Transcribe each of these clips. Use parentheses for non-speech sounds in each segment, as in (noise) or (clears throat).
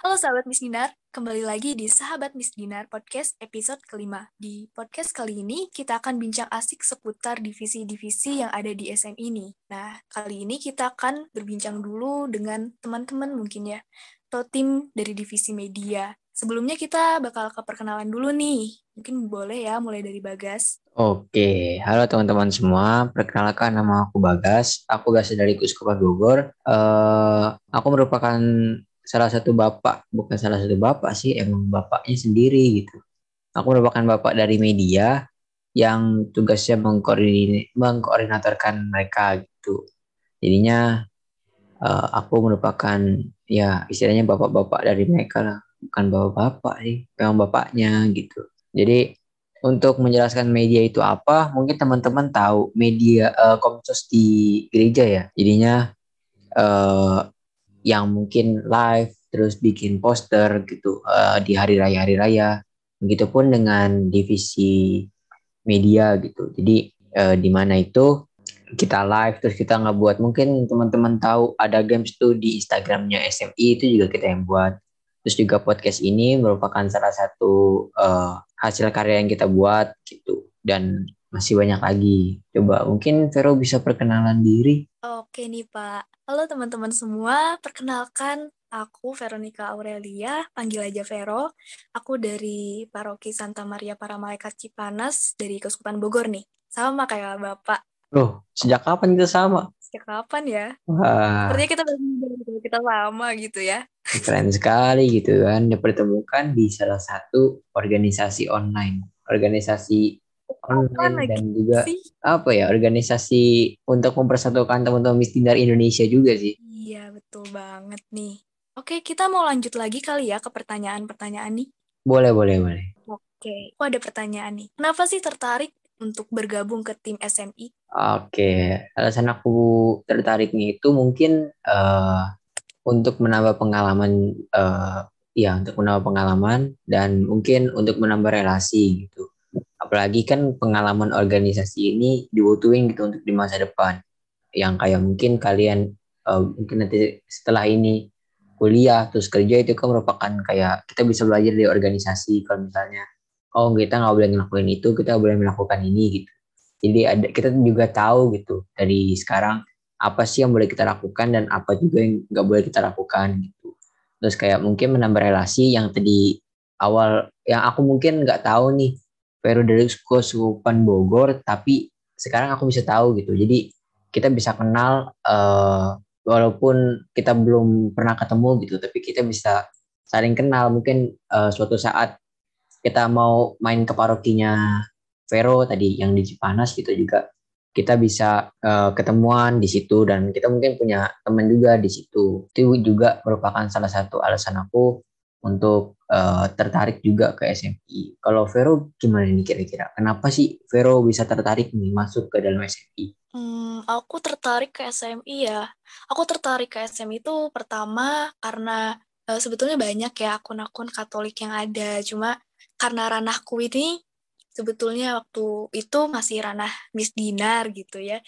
Halo sahabat Miss Dinar, kembali lagi di Sahabat Miss Dinar podcast episode kelima. Di podcast kali ini kita akan bincang asik seputar divisi-divisi yang ada di SM ini. Nah, kali ini kita akan berbincang dulu dengan teman-teman mungkin ya, atau tim dari divisi media. Sebelumnya kita bakal ke perkenalan dulu nih. Mungkin boleh ya mulai dari Bagas. Oke, halo teman-teman semua. Perkenalkan nama aku Bagas. Aku Gas dari Kuskupan Bogor. Uh, aku merupakan salah satu bapak, bukan salah satu bapak sih, emang bapaknya sendiri gitu. Aku merupakan bapak dari media yang tugasnya mengkoordin mengkoordinatorkan mereka gitu. Jadinya uh, aku merupakan ya istilahnya bapak-bapak dari mereka lah, bukan bapak-bapak sih, memang bapaknya gitu. Jadi untuk menjelaskan media itu apa, mungkin teman-teman tahu media uh, komsos di gereja ya. Jadinya uh, yang mungkin live terus bikin poster gitu uh, di hari raya hari raya begitupun dengan divisi media gitu jadi uh, di mana itu kita live terus kita nggak buat mungkin teman-teman tahu ada games tuh di Instagramnya SMI itu juga kita yang buat terus juga podcast ini merupakan salah satu uh, hasil karya yang kita buat gitu dan masih banyak lagi. Coba mungkin Vero bisa perkenalan diri. Oke nih Pak. Halo teman-teman semua, perkenalkan aku Veronica Aurelia, panggil aja Vero. Aku dari Paroki Santa Maria Para Malaikat Cipanas dari Keuskupan Bogor nih. Sama kayak Bapak. Loh, sejak kapan kita sama? Sejak kapan ya? Wah. Sepertinya kita kita lama gitu ya. Keren sekali gitu kan, dipertemukan di salah satu organisasi online. Organisasi online dan juga sih? apa ya organisasi untuk mempersatukan teman-teman miskin dari Indonesia juga sih. Iya betul banget nih. Oke kita mau lanjut lagi kali ya ke pertanyaan-pertanyaan nih. Boleh boleh boleh. Oke, aku ada pertanyaan nih. Kenapa sih tertarik untuk bergabung ke tim SMI? Oke, alasan aku tertariknya itu mungkin uh, untuk menambah pengalaman, uh, ya untuk menambah pengalaman dan mungkin untuk menambah relasi gitu apalagi kan pengalaman organisasi ini dibutuhin gitu untuk di masa depan. Yang kayak mungkin kalian uh, mungkin nanti setelah ini kuliah terus kerja itu kan merupakan kayak kita bisa belajar dari organisasi. Kalau misalnya oh kita nggak boleh ngelakuin itu kita boleh melakukan ini gitu. Jadi ada kita juga tahu gitu dari sekarang apa sih yang boleh kita lakukan dan apa juga yang nggak boleh kita lakukan gitu. Terus kayak mungkin menambah relasi yang tadi awal yang aku mungkin nggak tahu nih Dari Kesukupan Bogor tapi sekarang aku bisa tahu gitu. Jadi kita bisa kenal uh, walaupun kita belum pernah ketemu gitu tapi kita bisa saling kenal. Mungkin uh, suatu saat kita mau main ke parokinya Vero tadi yang di Cipanas gitu juga kita bisa uh, ketemuan di situ. Dan kita mungkin punya teman juga di situ. Itu juga merupakan salah satu alasan aku untuk uh, tertarik juga ke SMI. Kalau Vero gimana nih kira-kira? Kenapa sih Vero bisa tertarik nih masuk ke dalam SMI? Hmm, aku tertarik ke SMI ya. Aku tertarik ke SMI itu pertama karena uh, sebetulnya banyak ya akun-akun Katolik yang ada. Cuma karena ranahku ini sebetulnya waktu itu masih ranah Miss Dinar gitu ya.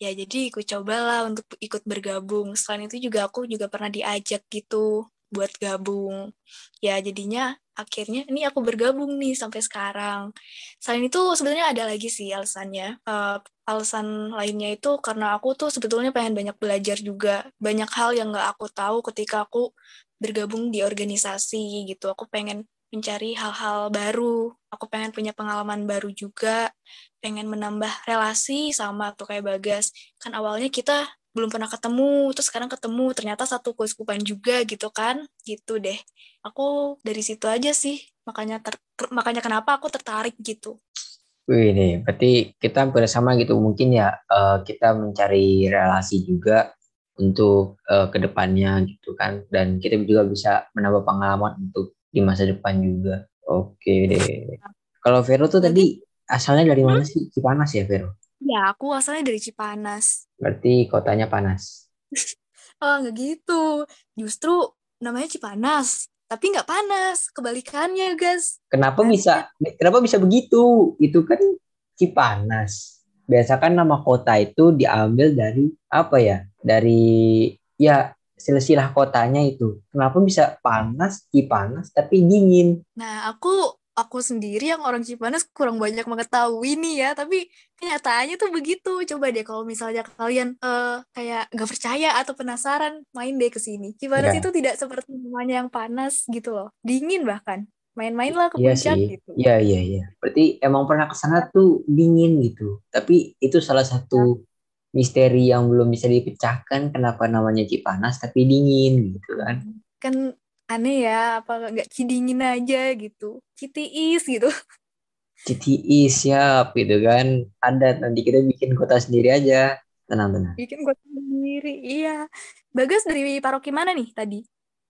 Ya jadi aku cobalah untuk ikut bergabung. Selain itu juga aku juga pernah diajak gitu buat gabung. Ya jadinya akhirnya ini aku bergabung nih sampai sekarang. Selain itu sebenarnya ada lagi sih alasannya. Uh, alasan lainnya itu karena aku tuh sebetulnya pengen banyak belajar juga. Banyak hal yang gak aku tahu ketika aku bergabung di organisasi gitu. Aku pengen mencari hal-hal baru. Aku pengen punya pengalaman baru juga. Pengen menambah relasi sama tuh kayak Bagas. Kan awalnya kita belum pernah ketemu terus sekarang ketemu ternyata satu kuskupan juga gitu kan gitu deh aku dari situ aja sih makanya ter, makanya kenapa aku tertarik gitu Wih nih, berarti kita bersama gitu mungkin ya uh, kita mencari relasi juga untuk uh, ke depannya gitu kan dan kita juga bisa menambah pengalaman untuk di masa depan juga. Oke deh. Kalau Vero tuh tadi asalnya dari mana sih? Cipanas ya Vero? Ya, aku asalnya dari Cipanas. Berarti kotanya panas. (laughs) oh, nggak gitu. Justru namanya Cipanas, tapi nggak panas. Kebalikannya, guys. Kenapa bisa? Kenapa bisa begitu? Itu kan Cipanas. Biasa kan nama kota itu diambil dari apa ya? Dari ya silsilah kotanya itu. Kenapa bisa panas, Cipanas, tapi dingin? Nah, aku aku sendiri yang orang Cipanas kurang banyak mengetahui nih ya, tapi kenyataannya tuh begitu. Coba deh kalau misalnya kalian uh, kayak gak percaya atau penasaran, main deh ke sini. Cipanas ya. itu tidak seperti namanya yang panas gitu loh, dingin bahkan. Main-main lah ke iya puncak sih. gitu. Iya, iya, iya. Berarti emang pernah ke sana tuh dingin gitu. Tapi itu salah satu ya misteri yang belum bisa dipecahkan kenapa namanya Cipanas tapi dingin gitu kan kan aneh ya apa nggak Cidingin aja gitu. Citiis gitu. (laughs) Citiis siap gitu kan. Ada nanti kita bikin kota sendiri aja. Tenang tenang. Bikin kota sendiri iya. Bagas dari paroki mana nih tadi?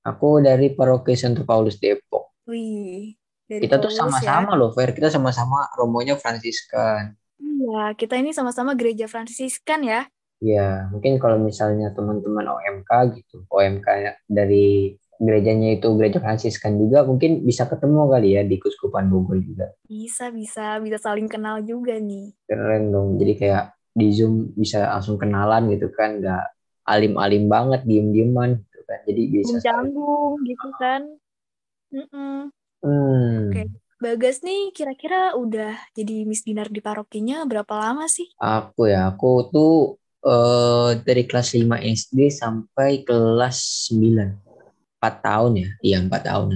Aku dari paroki Santo Paulus Depok. Wih dari kita Paulus, tuh sama-sama ya? loh Fer. Kita sama-sama romonya Fransiskan Iya, kita ini sama-sama gereja Fransiskan ya. Iya, mungkin kalau misalnya teman-teman OMK gitu, OMK dari gerejanya itu gereja Fransiskan juga mungkin bisa ketemu kali ya di Kuskupan Bogor juga. Bisa, bisa, bisa saling kenal juga nih. Keren dong, jadi kayak di Zoom bisa langsung kenalan gitu kan, nggak alim-alim banget, diem-dieman gitu kan. Jadi bisa canggung gitu kan. Mm -mm. Hmm. Oke. Okay. Bagas nih kira-kira udah jadi Miss Dinar di parokinya berapa lama sih? Aku ya, aku tuh uh, dari kelas 5 SD sampai kelas 9. 4 tahun ya, iya 4 tahun.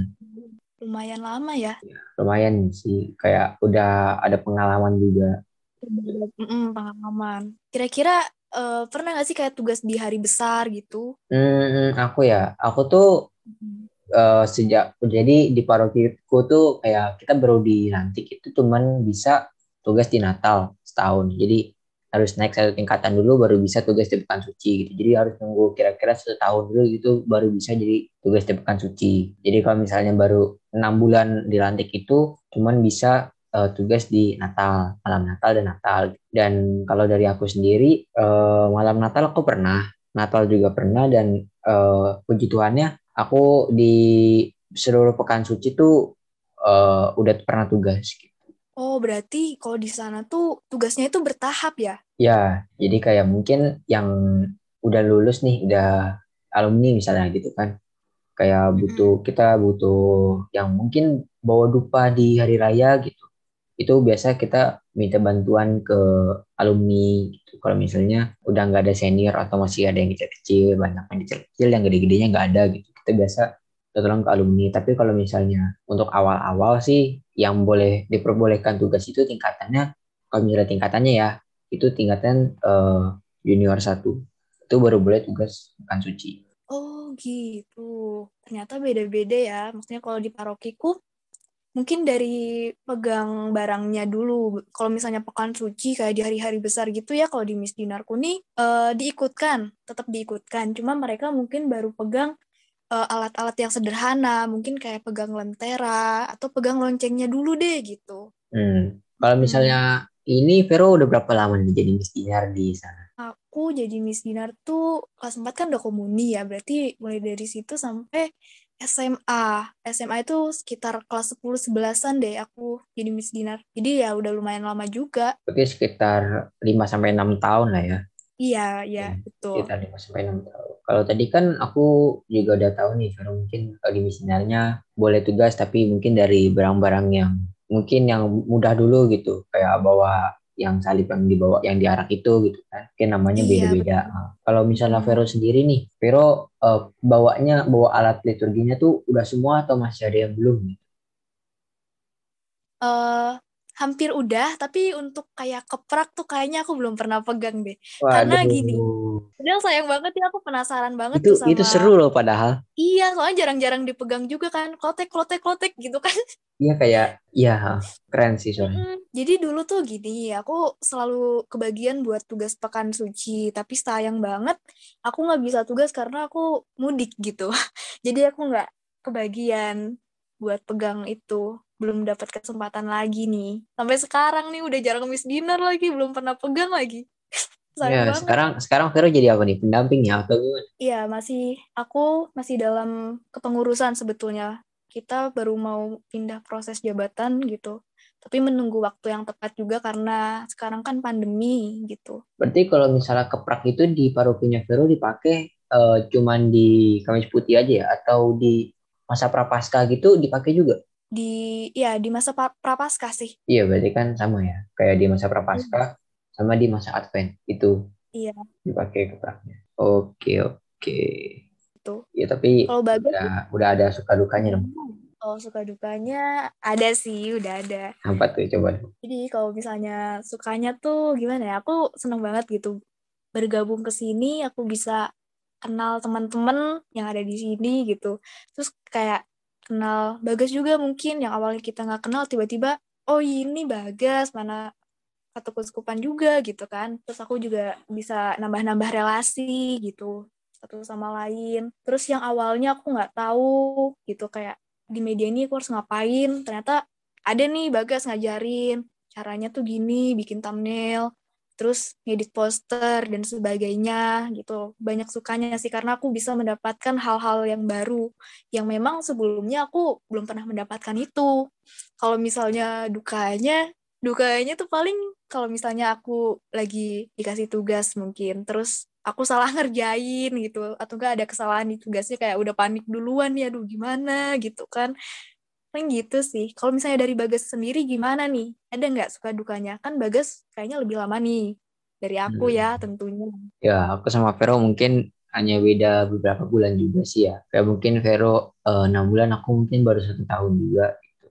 Lumayan lama ya? ya lumayan sih, kayak udah ada pengalaman juga. Mm, pengalaman. Kira-kira uh, pernah gak sih kayak tugas di hari besar gitu? Hmm, aku ya, aku tuh uh, sejak jadi di parokiku tuh kayak kita baru dilantik itu cuman bisa tugas di Natal setahun. Jadi harus naik satu tingkatan dulu baru bisa tugas di pekan suci gitu. Jadi harus nunggu kira-kira setahun dulu gitu baru bisa jadi tugas di pekan suci. Jadi kalau misalnya baru enam bulan dilantik itu cuman bisa uh, tugas di Natal, malam Natal dan Natal. Dan kalau dari aku sendiri uh, malam Natal aku pernah, Natal juga pernah dan uh, puji Tuhannya aku di seluruh pekan suci tuh uh, udah pernah tugas gitu. Oh, berarti kalau di sana tuh tugasnya itu bertahap ya? Ya, jadi kayak mungkin yang udah lulus nih, udah alumni misalnya gitu kan. Kayak butuh, hmm. kita butuh yang mungkin bawa dupa di hari raya gitu. Itu biasa kita minta bantuan ke alumni gitu. Kalau misalnya udah nggak ada senior atau masih ada yang kecil-kecil, banyak yang kecil-kecil, yang gede-gedenya nggak ada gitu kita biasa tolong ke alumni. Tapi kalau misalnya untuk awal-awal sih yang boleh diperbolehkan tugas itu tingkatannya, kalau misalnya tingkatannya ya, itu tingkatan uh, junior satu. Itu baru boleh tugas makan suci. Oh gitu. Ternyata beda-beda ya. Maksudnya kalau di parokiku, mungkin dari pegang barangnya dulu. Kalau misalnya pekan suci kayak di hari-hari besar gitu ya, kalau di Miss Dinarku nih uh, diikutkan, tetap diikutkan. Cuma mereka mungkin baru pegang uh, alat-alat yang sederhana, mungkin kayak pegang lentera atau pegang loncengnya dulu deh gitu. Hmm. Kalau misalnya hmm. ini Vero udah berapa lama nih jadi Miss Dinar di sana? Aku jadi Miss Dinar tuh kelas 4 kan udah komuni ya, berarti mulai dari situ sampai SMA. SMA itu sekitar kelas 10 11-an deh aku jadi Miss Dinar. Jadi ya udah lumayan lama juga. Berarti sekitar 5 sampai 6 tahun lah ya. Iya, iya, hmm, betul. Sekitar 5 sampai 6 tahun. Kalau tadi kan aku juga udah tahu nih, karena mungkin di misalnya boleh tugas tapi mungkin dari barang-barang yang mungkin yang mudah dulu gitu, kayak bawa yang salib yang dibawa yang diarak itu gitu kan. Mungkin namanya iya, beda-beda. Nah, kalau misalnya hmm. Vero sendiri nih, Vero uh, bawanya bawa alat liturginya tuh udah semua atau masih ada yang belum nih? Uh, hampir udah tapi untuk kayak keprak tuh kayaknya aku belum pernah pegang deh. Waduh. karena gini Padahal sayang banget ya aku penasaran banget itu, tuh sama itu seru loh padahal. Iya soalnya jarang-jarang dipegang juga kan klotek klotek klotek gitu kan. Iya kayak iya (laughs) keren sih soalnya. Hmm, jadi dulu tuh gini aku selalu kebagian buat tugas pekan suci tapi sayang banget aku nggak bisa tugas karena aku mudik gitu. (laughs) Jadi aku nggak kebagian buat pegang itu belum dapat kesempatan lagi nih. Sampai sekarang nih udah jarang miss dinner lagi, belum pernah pegang lagi. (laughs) ya, sekarang sekarang Vero jadi apa nih? Pendampingnya atau gimana? Iya, masih aku masih dalam kepengurusan sebetulnya. Kita baru mau pindah proses jabatan gitu. Tapi menunggu waktu yang tepat juga karena sekarang kan pandemi gitu. Berarti kalau misalnya keprak itu di parokinya Vero dipakai uh, cuman di Kamis Putih aja ya atau di masa prapaskah gitu dipakai juga? Di ya di masa prapaskah sih. Iya, berarti kan sama ya. Kayak di masa prapaskah hmm. sama di masa Advent itu. Iya. Dipakai ketraknya. Oke, oke. Itu. Ya, tapi kalau bagus udah, udah ada suka dukanya dong. Kalau suka dukanya ada sih, udah ada. Apa tuh coba? Jadi kalau misalnya sukanya tuh gimana ya? Aku seneng banget gitu bergabung ke sini. Aku bisa kenal teman-teman yang ada di sini gitu. Terus kayak kenal Bagas juga mungkin yang awalnya kita nggak kenal tiba-tiba oh ini Bagas mana satu kesukupan juga gitu kan. Terus aku juga bisa nambah-nambah relasi gitu satu sama lain. Terus yang awalnya aku nggak tahu gitu kayak di media ini aku harus ngapain ternyata ada nih Bagas ngajarin caranya tuh gini bikin thumbnail terus ngedit poster dan sebagainya gitu. Banyak sukanya sih karena aku bisa mendapatkan hal-hal yang baru yang memang sebelumnya aku belum pernah mendapatkan itu. Kalau misalnya dukanya dukanya tuh paling kalau misalnya aku lagi dikasih tugas mungkin terus aku salah (laughs) ngerjain gitu atau enggak ada kesalahan di tugasnya kayak udah panik duluan ya aduh gimana? gitu kan kan gitu sih. Kalau misalnya dari Bagas sendiri gimana nih? Ada nggak suka dukanya? Kan Bagas kayaknya lebih lama nih dari aku ya, hmm. ya tentunya. Ya aku sama Vero mungkin hanya beda beberapa bulan juga sih ya. Kayak mungkin Vero eh, enam uh, bulan aku mungkin baru satu tahun juga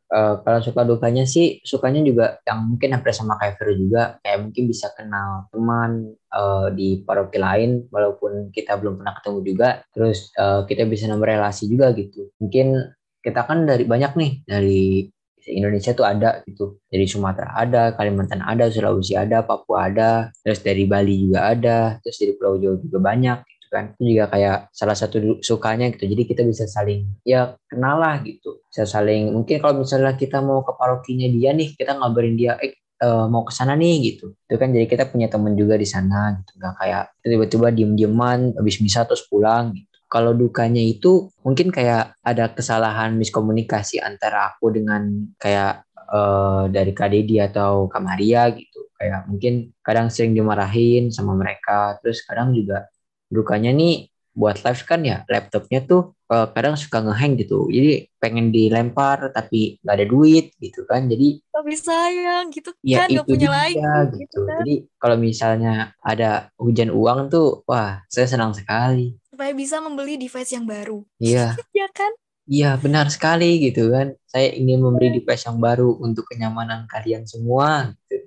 uh, kalau suka dukanya sih sukanya juga yang mungkin hampir sama kayak Vero juga. Kayak mungkin bisa kenal teman uh, di paroki lain walaupun kita belum pernah ketemu juga. Terus uh, kita bisa nambah relasi juga gitu. Mungkin kita kan dari banyak nih dari Indonesia tuh ada gitu. Dari Sumatera ada Kalimantan ada Sulawesi ada Papua ada terus dari Bali juga ada terus dari Pulau Jawa juga banyak kan. Itu juga kayak salah satu sukanya gitu. Jadi kita bisa saling ya kenal lah gitu. Bisa saling mungkin kalau misalnya kita mau ke parokinya dia nih kita ngabarin dia eh uh, mau ke sana nih gitu. Itu kan jadi kita punya temen juga di sana gitu. Nggak kayak tiba-tiba diem-dieman habis misa terus pulang gitu kalau dukanya itu mungkin kayak ada kesalahan miskomunikasi antara aku dengan kayak uh, dari Kak Dedi atau Kak Maria gitu. Kayak mungkin kadang sering dimarahin sama mereka. Terus kadang juga dukanya nih buat live kan ya laptopnya tuh uh, kadang suka ngehang gitu. Jadi pengen dilempar tapi nggak ada duit gitu kan. Jadi tapi sayang gitu ya, kan nggak punya lagi gitu, gitu kan? jadi kalau misalnya ada hujan uang tuh wah saya senang sekali supaya bisa membeli device yang baru iya (laughs) ya kan Iya benar sekali gitu kan. Saya ingin memberi iya. device yang baru untuk kenyamanan kalian semua. Gitu.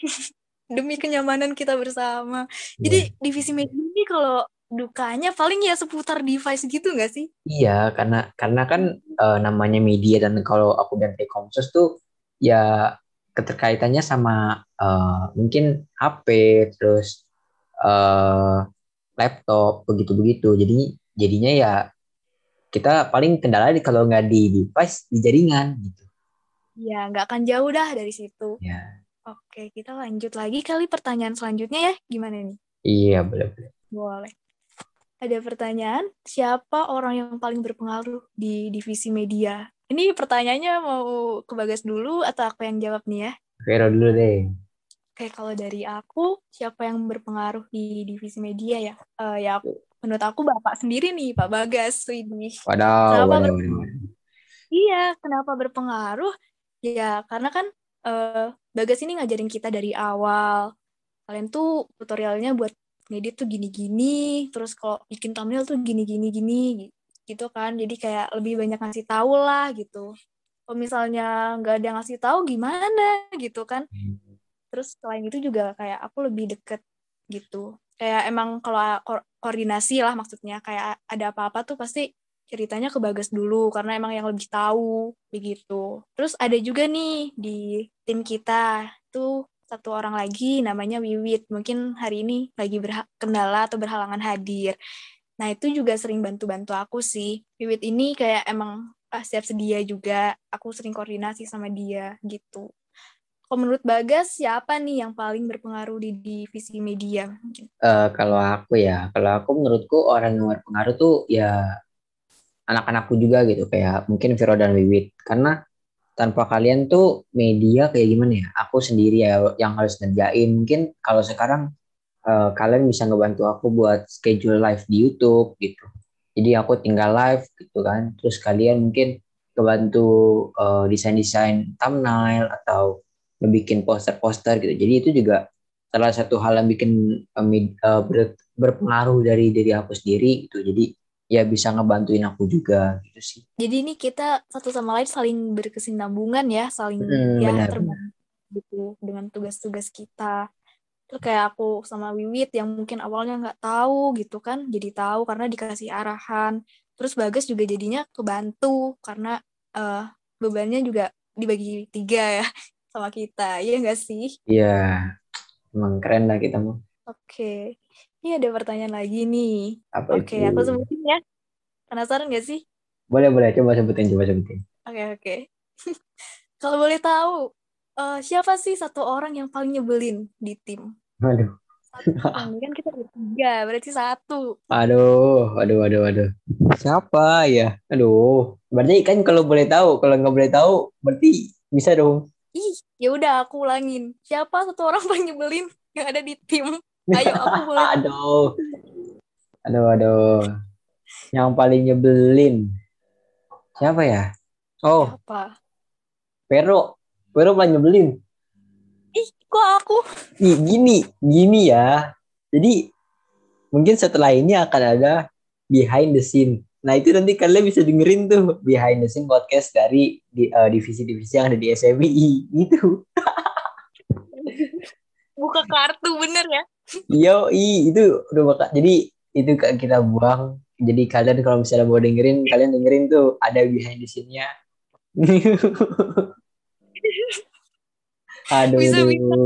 (laughs) demi kenyamanan kita bersama. Yeah. Jadi divisi media ini kalau dukanya paling ya seputar device gitu nggak sih? Iya, karena karena kan uh, namanya media dan kalau aku dan Telkomsos tuh ya keterkaitannya sama uh, mungkin HP terus uh, laptop begitu-begitu. Jadi jadinya ya kita paling kendala kalau nggak di device di jaringan gitu. Ya, nggak akan jauh dah dari situ. Ya. Oke, kita lanjut lagi kali pertanyaan selanjutnya ya. Gimana nih? Iya, boleh, boleh. Boleh. Ada pertanyaan, siapa orang yang paling berpengaruh di divisi media? Ini pertanyaannya mau ke Bagas dulu atau aku yang jawab nih ya? Vero dulu deh. Oke, kalau dari aku, siapa yang berpengaruh di divisi media ya? Uh, ya, aku, menurut aku Bapak sendiri nih, Pak Bagas. Ini. Waduh, waduh, waduh. Iya, kenapa berpengaruh? Ya, karena kan uh, Bagas ini ngajarin kita dari awal. Kalian tuh tutorialnya buat ngedit tuh gini-gini, terus kalau bikin thumbnail tuh gini-gini gini gitu kan. Jadi kayak lebih banyak ngasih tahu lah gitu. Kalau misalnya nggak ada yang ngasih tahu gimana gitu kan. Terus selain itu juga kayak aku lebih deket gitu. Kayak emang kalau ko koordinasi lah maksudnya kayak ada apa-apa tuh pasti ceritanya ke Bagas dulu karena emang yang lebih tahu begitu. Terus ada juga nih di tim kita tuh satu orang lagi namanya Wiwit. Mungkin hari ini lagi berkendala atau berhalangan hadir. Nah, itu juga sering bantu-bantu aku sih. Wiwit ini kayak emang ah, siap sedia juga. Aku sering koordinasi sama dia gitu. Kalau menurut Bagas, siapa nih yang paling berpengaruh di divisi media? Uh, kalau aku ya, kalau aku menurutku orang yang berpengaruh tuh ya anak-anakku juga gitu kayak mungkin Vero dan Wiwit karena tanpa kalian tuh media kayak gimana ya aku sendiri ya yang harus ngerjain mungkin kalau sekarang uh, kalian bisa ngebantu aku buat schedule live di YouTube gitu. Jadi aku tinggal live gitu kan. Terus kalian mungkin kebantu uh, desain-desain thumbnail atau ngebikin poster-poster gitu. Jadi itu juga salah satu hal yang bikin uh, uh, ber, berpengaruh dari diri aku sendiri gitu. Jadi ya bisa ngebantuin aku juga gitu sih. Jadi ini kita satu sama lain saling berkesinambungan ya, saling hmm, ya terbantu gitu dengan tugas-tugas kita terus kayak aku sama Wiwit yang mungkin awalnya nggak tahu gitu kan jadi tahu karena dikasih arahan terus Bagas juga jadinya kebantu karena uh, bebannya juga dibagi tiga ya sama kita iya nggak sih iya emang keren lah kita mau oke okay. ini ada pertanyaan lagi nih oke okay, aku sebutin ya penasaran gak sih boleh boleh coba sebutin coba sebutin oke okay, oke okay. (laughs) kalau boleh tahu uh, siapa sih satu orang yang paling nyebelin di tim Aduh. kan kita bertiga, berarti satu. Aduh, aduh, aduh, aduh. Siapa ya? Aduh. Berarti kan kalau boleh tahu, kalau nggak boleh tahu, berarti bisa dong. Ih, ya udah aku ulangin. Siapa satu orang (laughs) paling nyebelin yang ada di tim? (laughs) Ayo aku boleh. aduh. Aduh, aduh. Yang paling nyebelin. Siapa ya? Oh. Siapa? Pero. Pero paling nyebelin. Kok aku? Nih, gini, gini ya. Jadi mungkin setelah ini akan ada behind the scene. Nah itu nanti kalian bisa dengerin tuh behind the scene podcast dari di, uh, divisi-divisi yang ada di SMI gitu. Buka kartu bener ya? Yo, itu udah bakal. Jadi itu kita buang. Jadi kalian kalau misalnya mau dengerin, kalian dengerin tuh ada behind the scene-nya. (laughs) Aduh. Bisa bisa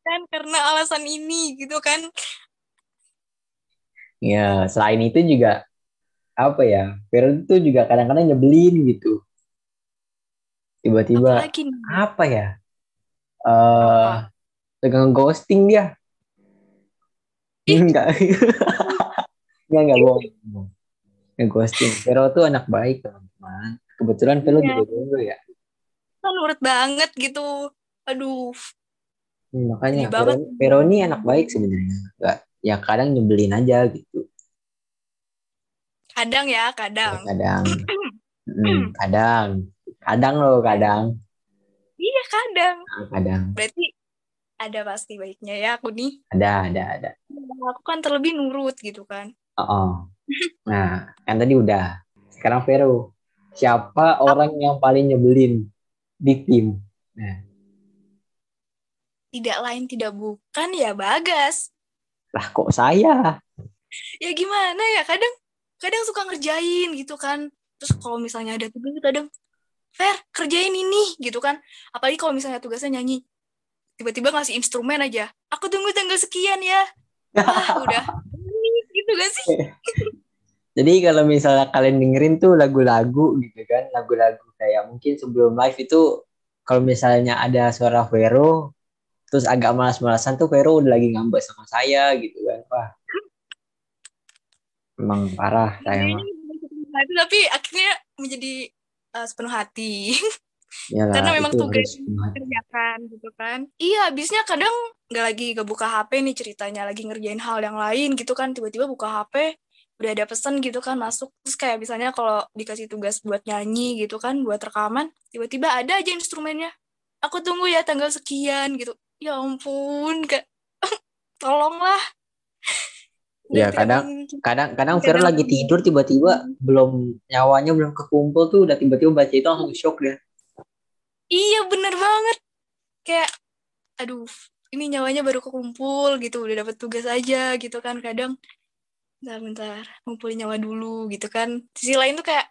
kan karena alasan ini gitu kan. Ya, selain itu juga apa ya? Vero itu juga kadang-kadang nyebelin gitu. Tiba-tiba apa ya? Eh uh, ghosting dia. (laughs) Enggak. enggak enggak bohong. Nge-ghosting. Vero tuh anak baik, teman-teman. Kebetulan Vero ya. juga dulu ya. Kan nurut banget gitu aduh hmm, makanya Vero, Vero ini anak baik sebenarnya nggak ya kadang nyebelin aja gitu kadang ya kadang. Ya, kadang. (clears throat) Hmm, kadang. Kadang loh kadang. Iya kadang. Nah, kadang. Berarti ada pasti baiknya ya aku nih. Ada ada ada. Aku kan terlebih nurut gitu kan. Oh, oh. (laughs) nah kan tadi udah. Sekarang Vero siapa orang yang paling nyebelin di tim? Nah. Tidak lain tidak bukan ya Bagas. Lah kok saya? Ya gimana ya kadang kadang suka ngerjain gitu kan. Terus kalau misalnya ada tugas kadang Fer kerjain ini gitu kan. Apalagi kalau misalnya tugasnya nyanyi. Tiba-tiba ngasih instrumen aja. Aku tunggu tanggal sekian ya. Wah udah. (laughs) gitu gak sih? (laughs) Jadi kalau misalnya kalian dengerin tuh lagu-lagu gitu kan, lagu-lagu kayak mungkin sebelum live itu kalau misalnya ada suara Vero, terus agak malas-malasan tuh Vero udah lagi ngambek sama saya gitu kan wah emang parah saya mah tapi akhirnya menjadi uh, sepenuh hati. (laughs) Yalah, karena memang tugas kerjakan gitu kan. Iya habisnya kadang nggak lagi gak buka HP nih ceritanya lagi ngerjain hal yang lain gitu kan. Tiba-tiba buka HP udah ada pesan gitu kan masuk. Terus kayak misalnya kalau dikasih tugas buat nyanyi gitu kan buat rekaman tiba-tiba ada aja instrumennya. Aku tunggu ya tanggal sekian gitu. Ya ampun kak (laughs) tolonglah ya kadang kadang kadang Vero lagi tidur tiba-tiba hmm. belum nyawanya belum kekumpul tuh udah tiba-tiba baca itu langsung shock deh. Iya bener banget. Kayak aduh ini nyawanya baru kekumpul gitu. Udah dapat tugas aja gitu kan. Kadang bentar bentar ngumpulin nyawa dulu gitu kan. Sisi lain tuh kayak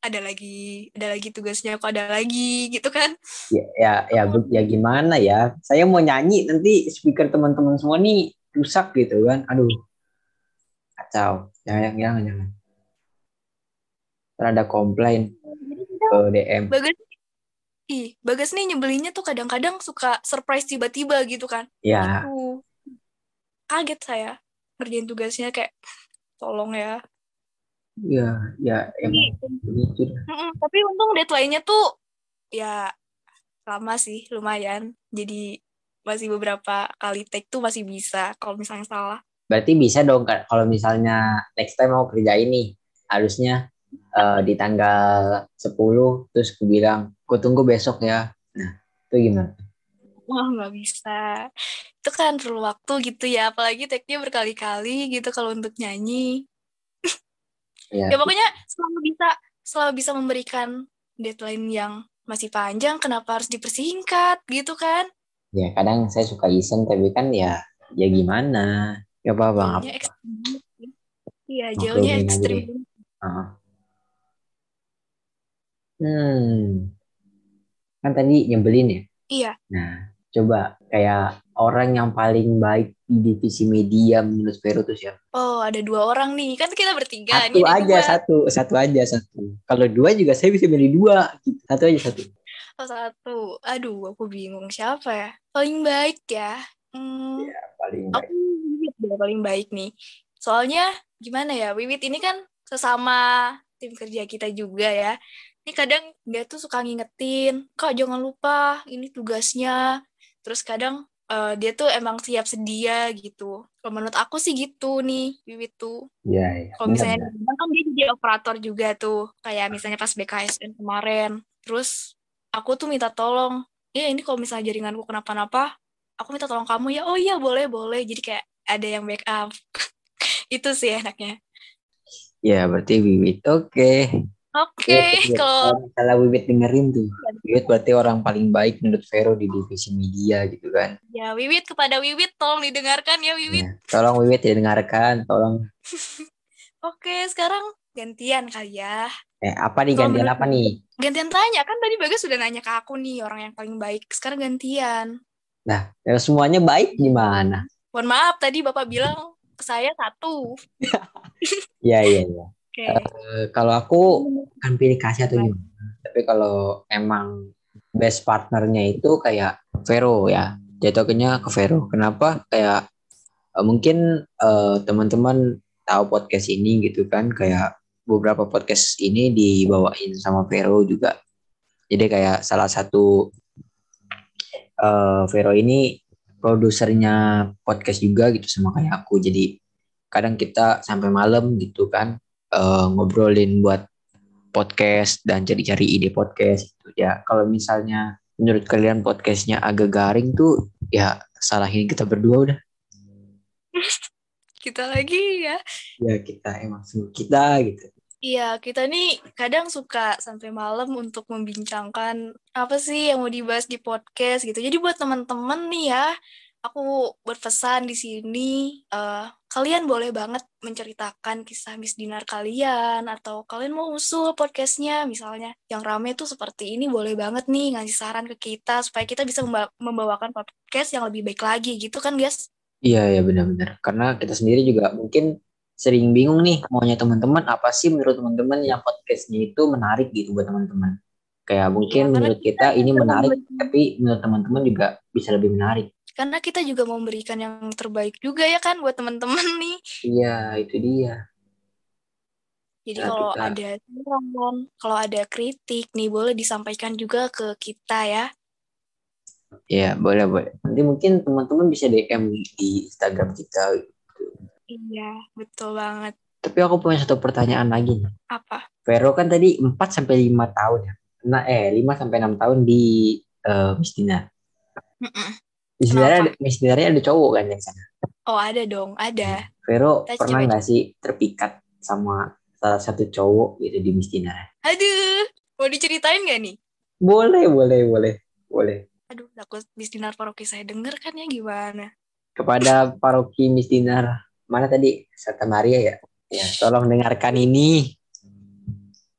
ada lagi ada lagi tugasnya kok ada lagi gitu kan. Ya ya ya, ya gimana ya? Saya mau nyanyi nanti speaker teman-teman semua nih rusak gitu kan. Aduh kacau. Jangan jangan jangan ada komplain ke DM bagus ih bagus nih nyebelinnya tuh kadang-kadang suka surprise tiba-tiba gitu kan. Ya Aku kaget saya ngerjain tugasnya kayak tolong ya. Iya, ya emang begitu. Tapi untung deadline-nya tuh ya lama sih, lumayan. Jadi masih beberapa kali take tuh masih bisa kalau misalnya salah. Berarti bisa dong kalau misalnya next time mau kerja ini harusnya uh, di tanggal 10 terus aku bilang, aku tunggu besok ya. Nah, itu gimana? Wah, nggak bisa. Itu kan perlu waktu gitu ya, apalagi take-nya berkali-kali gitu kalau untuk nyanyi. Ya, ya pokoknya selalu bisa selalu bisa memberikan deadline yang masih panjang, kenapa harus dipersingkat gitu kan? Ya, kadang saya suka iseng tapi kan ya ya gimana? Ya apa bang? Apa? Iya, jauhnya ekstrim. Uh. Hmm. Kan tadi nyebelin ya? Iya. Nah, coba kayak orang yang paling baik di divisi media menurut Vero tuh siapa? Oh, ada dua orang nih. Kan kita bertiga. Satu aja, dua. satu. Satu aja, satu. Kalau dua juga saya bisa milih dua. Satu aja, satu. Oh, satu. Aduh, aku bingung siapa ya. Paling baik ya. Hmm, ya, paling baik. Aku Ya, paling baik nih. Soalnya gimana ya, Wiwit ini kan sesama tim kerja kita juga ya. Ini kadang dia tuh suka ngingetin, kak jangan lupa ini tugasnya. Terus kadang uh, dia tuh emang siap sedia gitu. Kalau menurut aku sih gitu nih, Wiwit tuh. Iya, iya. Kalau misalnya ya. kan dia jadi operator juga tuh, kayak misalnya pas BKSN kemarin. Terus aku tuh minta tolong, ya ini kalau misalnya jaringanku kenapa-napa, aku minta tolong kamu ya. Oh iya boleh boleh. Jadi kayak ada yang backup. (laughs) Itu sih enaknya. Ya berarti Wiwit oke. Okay. Oke, okay, ya, kalau kalau Wiwit dengerin tuh, Wiwit berarti orang paling baik menurut Vero di divisi media gitu kan. Ya, Wiwit kepada Wiwit tolong didengarkan ya Wiwit. Ya, tolong Wiwit didengarkan, tolong. (laughs) Oke, sekarang gantian kali ya. Eh, apa nih gantian apa nih? Gantian tanya, kan tadi Bagas sudah nanya ke aku nih orang yang paling baik. Sekarang gantian. Nah, kalau semuanya baik gimana? Mohon maaf, tadi Bapak bilang ke saya satu. (laughs) Iya, iya, iya. Okay. Uh, eh, kalau aku kan pilih kasih atau gimana. Tapi kalau emang best partnernya itu kayak Vero ya. Jatuhnya ke Vero. Kenapa? Kayak uh, mungkin uh, teman-teman tahu podcast ini gitu kan. Kayak beberapa podcast ini dibawain sama Vero juga. Jadi kayak salah satu uh, Vero ini produsernya podcast juga gitu sama kayak aku. Jadi kadang kita sampai malam gitu kan uh, ngobrolin buat podcast dan cari-cari ide podcast itu ya kalau misalnya menurut kalian podcastnya agak garing tuh ya salahin kita berdua udah. (laughs) Kita lagi ya. Ya kita emang semua kita gitu Iya, kita nih kadang suka sampai malam untuk membincangkan apa sih yang mau dibahas di podcast gitu. Jadi buat teman-teman nih ya, aku berpesan di sini uh, kalian boleh banget menceritakan kisah Miss Dinar kalian atau kalian mau usul podcastnya. Misalnya yang rame tuh seperti ini boleh banget nih ngasih saran ke kita supaya kita bisa membawakan podcast yang lebih baik lagi. Gitu kan guys? Iya ya benar-benar. Karena kita sendiri juga mungkin sering bingung nih maunya teman-teman apa sih menurut teman-teman yang podcastnya itu menarik gitu buat teman-teman kayak mungkin ya, menurut kita, kita ini menarik tapi menurut teman-teman juga bisa lebih menarik karena kita juga mau memberikan yang terbaik juga ya kan buat teman-teman (laughs) nih. Iya, itu dia. Jadi nah, kalau kita... ada saran, kalau ada kritik nih boleh disampaikan juga ke kita ya. Iya, boleh, boleh. Nanti mungkin teman-teman bisa DM di Instagram kita. Iya, betul banget. Tapi aku punya satu pertanyaan lagi nih. Apa? Vero kan tadi 4 sampai 5 tahun ya. Nah, eh 5 sampai 6 tahun di uh, Mistina. Mm -mm. Miss Dinarnya, ada cowok kan yang sana? Oh ada dong, ada. Vero Kita pernah nggak sih terpikat sama salah satu cowok gitu di Miss Dinar? Aduh, mau diceritain gak nih? Boleh, boleh, boleh, boleh. Aduh, takut Miss Dinar paroki saya denger kan ya gimana? Kepada paroki Miss Dinar, mana tadi? Santa Maria ya? Ya, tolong dengarkan ini.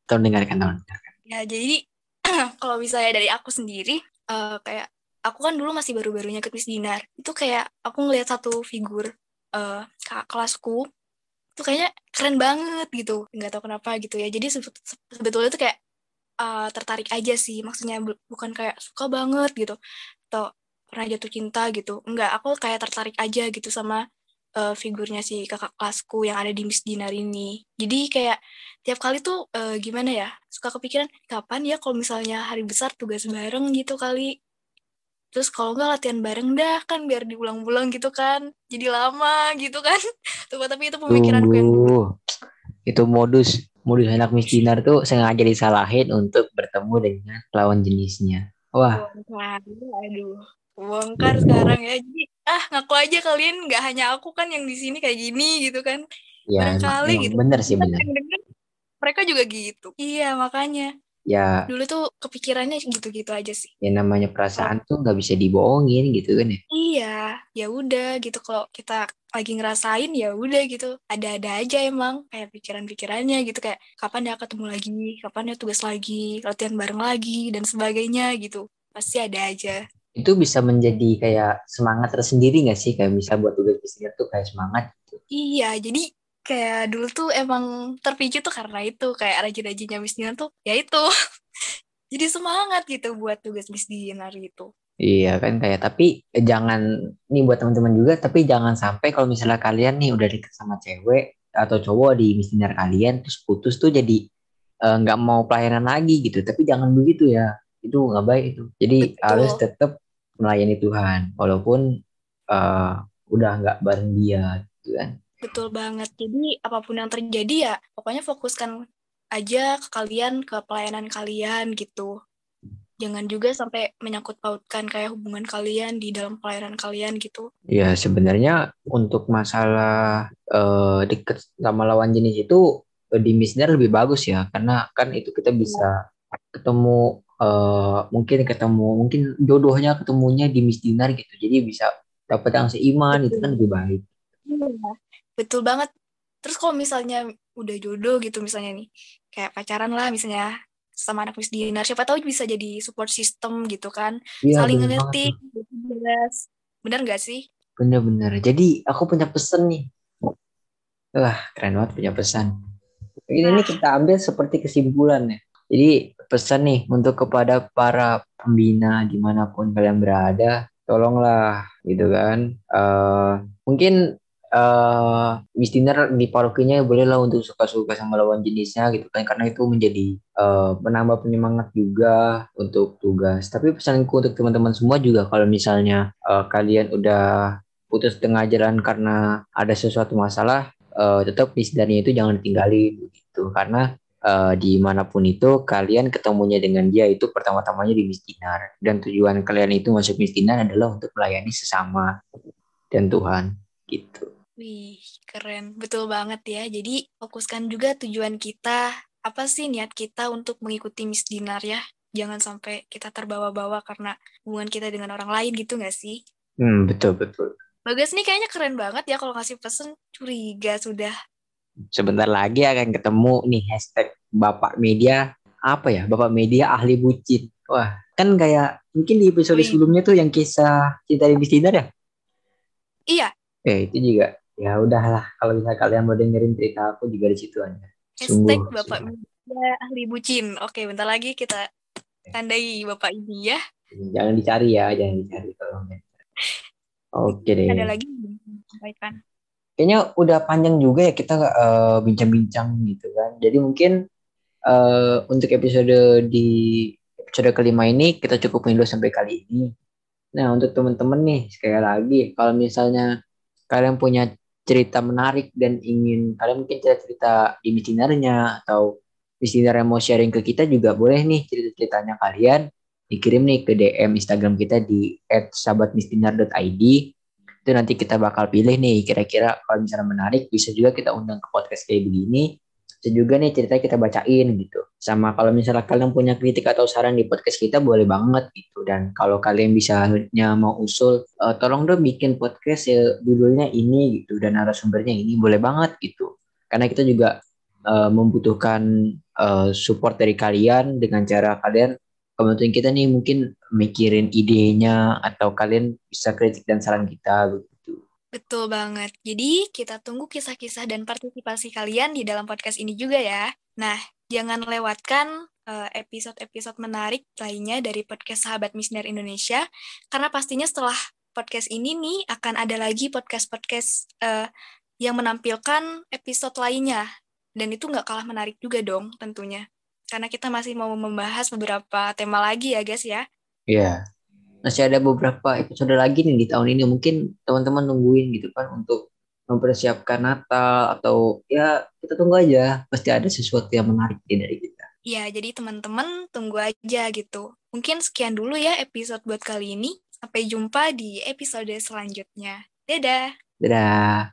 Tolong dengarkan, tolong dengarkan. Ya, jadi (clears throat) kalau misalnya dari aku sendiri, uh, kayak aku kan dulu masih baru-barunya ke Miss Dinar itu kayak aku ngeliat satu figur uh, kakak kelasku itu kayaknya keren banget gitu nggak tahu kenapa gitu ya jadi sebetulnya tuh kayak uh, tertarik aja sih maksudnya bukan kayak suka banget gitu atau pernah jatuh cinta gitu enggak aku kayak tertarik aja gitu sama uh, figurnya si kakak kelasku yang ada di Miss Dinar ini. Jadi kayak tiap kali tuh uh, gimana ya suka kepikiran kapan ya kalau misalnya hari besar tugas bareng gitu kali. Terus kalau nggak latihan bareng dah kan biar diulang-ulang gitu kan. Jadi lama gitu kan. (laughs) Tuh, tapi itu pemikiranku yang. Itu modus modus anak miskinar tuh sengaja disalahin untuk bertemu dengan lawan jenisnya. Wah, bongkar aduh. Bongkar sekarang ya. Jadi ah ngaku aja kalian nggak hanya aku kan yang di sini kayak gini gitu kan. Ya barangkali gitu. bener sih bener. yang denger, mereka juga gitu. Iya makanya. Ya, dulu tuh kepikirannya gitu-gitu aja sih. Yang namanya perasaan tuh nggak bisa dibohongin gitu kan ya. Iya, ya udah gitu. Kalau kita lagi ngerasain ya udah gitu. Ada-ada aja emang kayak pikiran-pikirannya gitu. Kayak kapan ya ketemu lagi, kapan ya tugas lagi, latihan bareng lagi? Dan sebagainya gitu. Pasti ada aja. Itu bisa menjadi kayak semangat tersendiri nggak sih? Kayak bisa buat tugas miskinar tuh kayak semangat gitu. Iya, jadi kayak dulu tuh emang terpicu tuh karena itu kayak rajin-rajinnya Dinar tuh ya itu. (laughs) jadi semangat gitu buat tugas Miss Dinar gitu. Iya kan kayak tapi jangan nih buat teman-teman juga tapi jangan sampai kalau misalnya kalian nih udah deket sama cewek atau cowok di misioner kalian terus putus tuh jadi eh, nggak mau pelayanan lagi gitu tapi jangan begitu ya itu nggak baik itu jadi Betul. harus tetap melayani Tuhan walaupun eh, udah nggak bareng dia gitu kan Betul banget. Jadi apa pun yang terjadi ya pokoknya fokuskan aja ke kalian, ke pelayanan kalian gitu. Jangan juga sampai menyangkut pautkan kayak hubungan kalian di dalam pelayanan kalian gitu. ya sebenarnya untuk masalah eh, deket sama lawan jenis itu di misioner lebih bagus ya karena kan itu kita bisa ketemu eh, mungkin ketemu mungkin jodohnya ketemunya di misdinar gitu jadi bisa dapat yang seiman itu kan lebih baik Iya. Betul banget. Terus kalau misalnya udah jodoh gitu misalnya nih, kayak pacaran lah misalnya sama anak Miss Dinar, siapa tahu bisa jadi support system gitu kan. iya Saling ngerti, jelas. Bener nggak sih? bener-bener jadi aku punya pesan nih wah keren banget punya pesan ini ini kita ambil seperti kesimpulan ya jadi pesan nih untuk kepada para pembina di mana pun kalian berada tolonglah gitu kan. Eh mungkin eh Miss di parokinya bolehlah untuk suka-suka sama lawan jenisnya gitu kan karena itu menjadi eh, menambah penyemangat juga untuk tugas. Tapi pesanku untuk teman-teman semua juga kalau misalnya eh, kalian udah putus tengah jalan karena ada sesuatu masalah eh, tetap Miss Dinner itu jangan ditinggalin gitu. Karena eh, di mana pun itu kalian ketemunya dengan dia itu pertama-tamanya di Miss Dinar dan tujuan kalian itu masuk Miss Dinar adalah untuk melayani sesama dan Tuhan gitu. Wih, keren. Betul banget ya. Jadi fokuskan juga tujuan kita. Apa sih niat kita untuk mengikuti Miss Dinar ya? Jangan sampai kita terbawa-bawa karena hubungan kita dengan orang lain gitu nggak sih? Hmm, betul betul. Bagas nih kayaknya keren banget ya kalau ngasih pesen curiga sudah. Sebentar lagi akan ketemu nih hashtag Bapak Media apa ya? Bapak Media ahli bucin. Wah, kan kayak mungkin di episode Wih. sebelumnya tuh yang kisah cinta di Miss Dinar ya? Iya, Eh, itu juga ya udahlah kalau misalnya kalian mau dengerin cerita aku juga di situ aja. hashtag Sungguh, Bapak sungguh. Media ahli bucin. Oke, bentar lagi kita tandai Bapak ini ya. Jangan dicari ya, jangan dicari tolong. Oke deh. Ada lagi mau disampaikan. Kayaknya udah panjang juga ya kita eh, bincang-bincang gitu kan. Jadi mungkin eh, untuk episode di episode kelima ini kita cukupin dulu sampai kali ini. Nah untuk teman-teman nih sekali lagi kalau misalnya kalian punya cerita menarik dan ingin kalian mungkin cerita-cerita di misinarnya atau yang mau sharing ke kita juga boleh nih cerita-ceritanya kalian dikirim nih ke DM Instagram kita di @sahabatmistinar.id itu nanti kita bakal pilih nih kira-kira kalau misalnya menarik bisa juga kita undang ke podcast kayak begini. Bisa juga nih cerita kita bacain gitu. Sama kalau misalnya kalian punya kritik atau saran di podcast kita boleh banget gitu. Dan kalau kalian bisanya mau usul eh, tolong dong bikin podcast ya judulnya ini gitu dan narasumbernya ini boleh banget gitu. Karena kita juga eh, membutuhkan eh, support dari kalian dengan cara kalian kebantuin kita nih mungkin mikirin idenya atau kalian bisa kritik dan saran kita begitu. Betul banget. Jadi kita tunggu kisah-kisah dan partisipasi kalian di dalam podcast ini juga ya. Nah, jangan lewatkan eh, episode-episode menarik lainnya dari podcast Sahabat Misner Indonesia, karena pastinya setelah podcast ini nih akan ada lagi podcast-podcast eh, yang menampilkan episode lainnya. Dan itu nggak kalah menarik juga dong tentunya. Karena kita masih mau membahas beberapa tema lagi ya guys ya. Iya. masih ada beberapa episode lagi nih di tahun ini mungkin teman-teman nungguin gitu kan untuk mempersiapkan Natal atau ya kita tunggu aja pasti ada sesuatu yang menarik dari kita. Ya, jadi teman-teman tunggu aja gitu. Mungkin sekian dulu ya episode buat kali ini. Sampai jumpa di episode selanjutnya. Dadah! Dadah!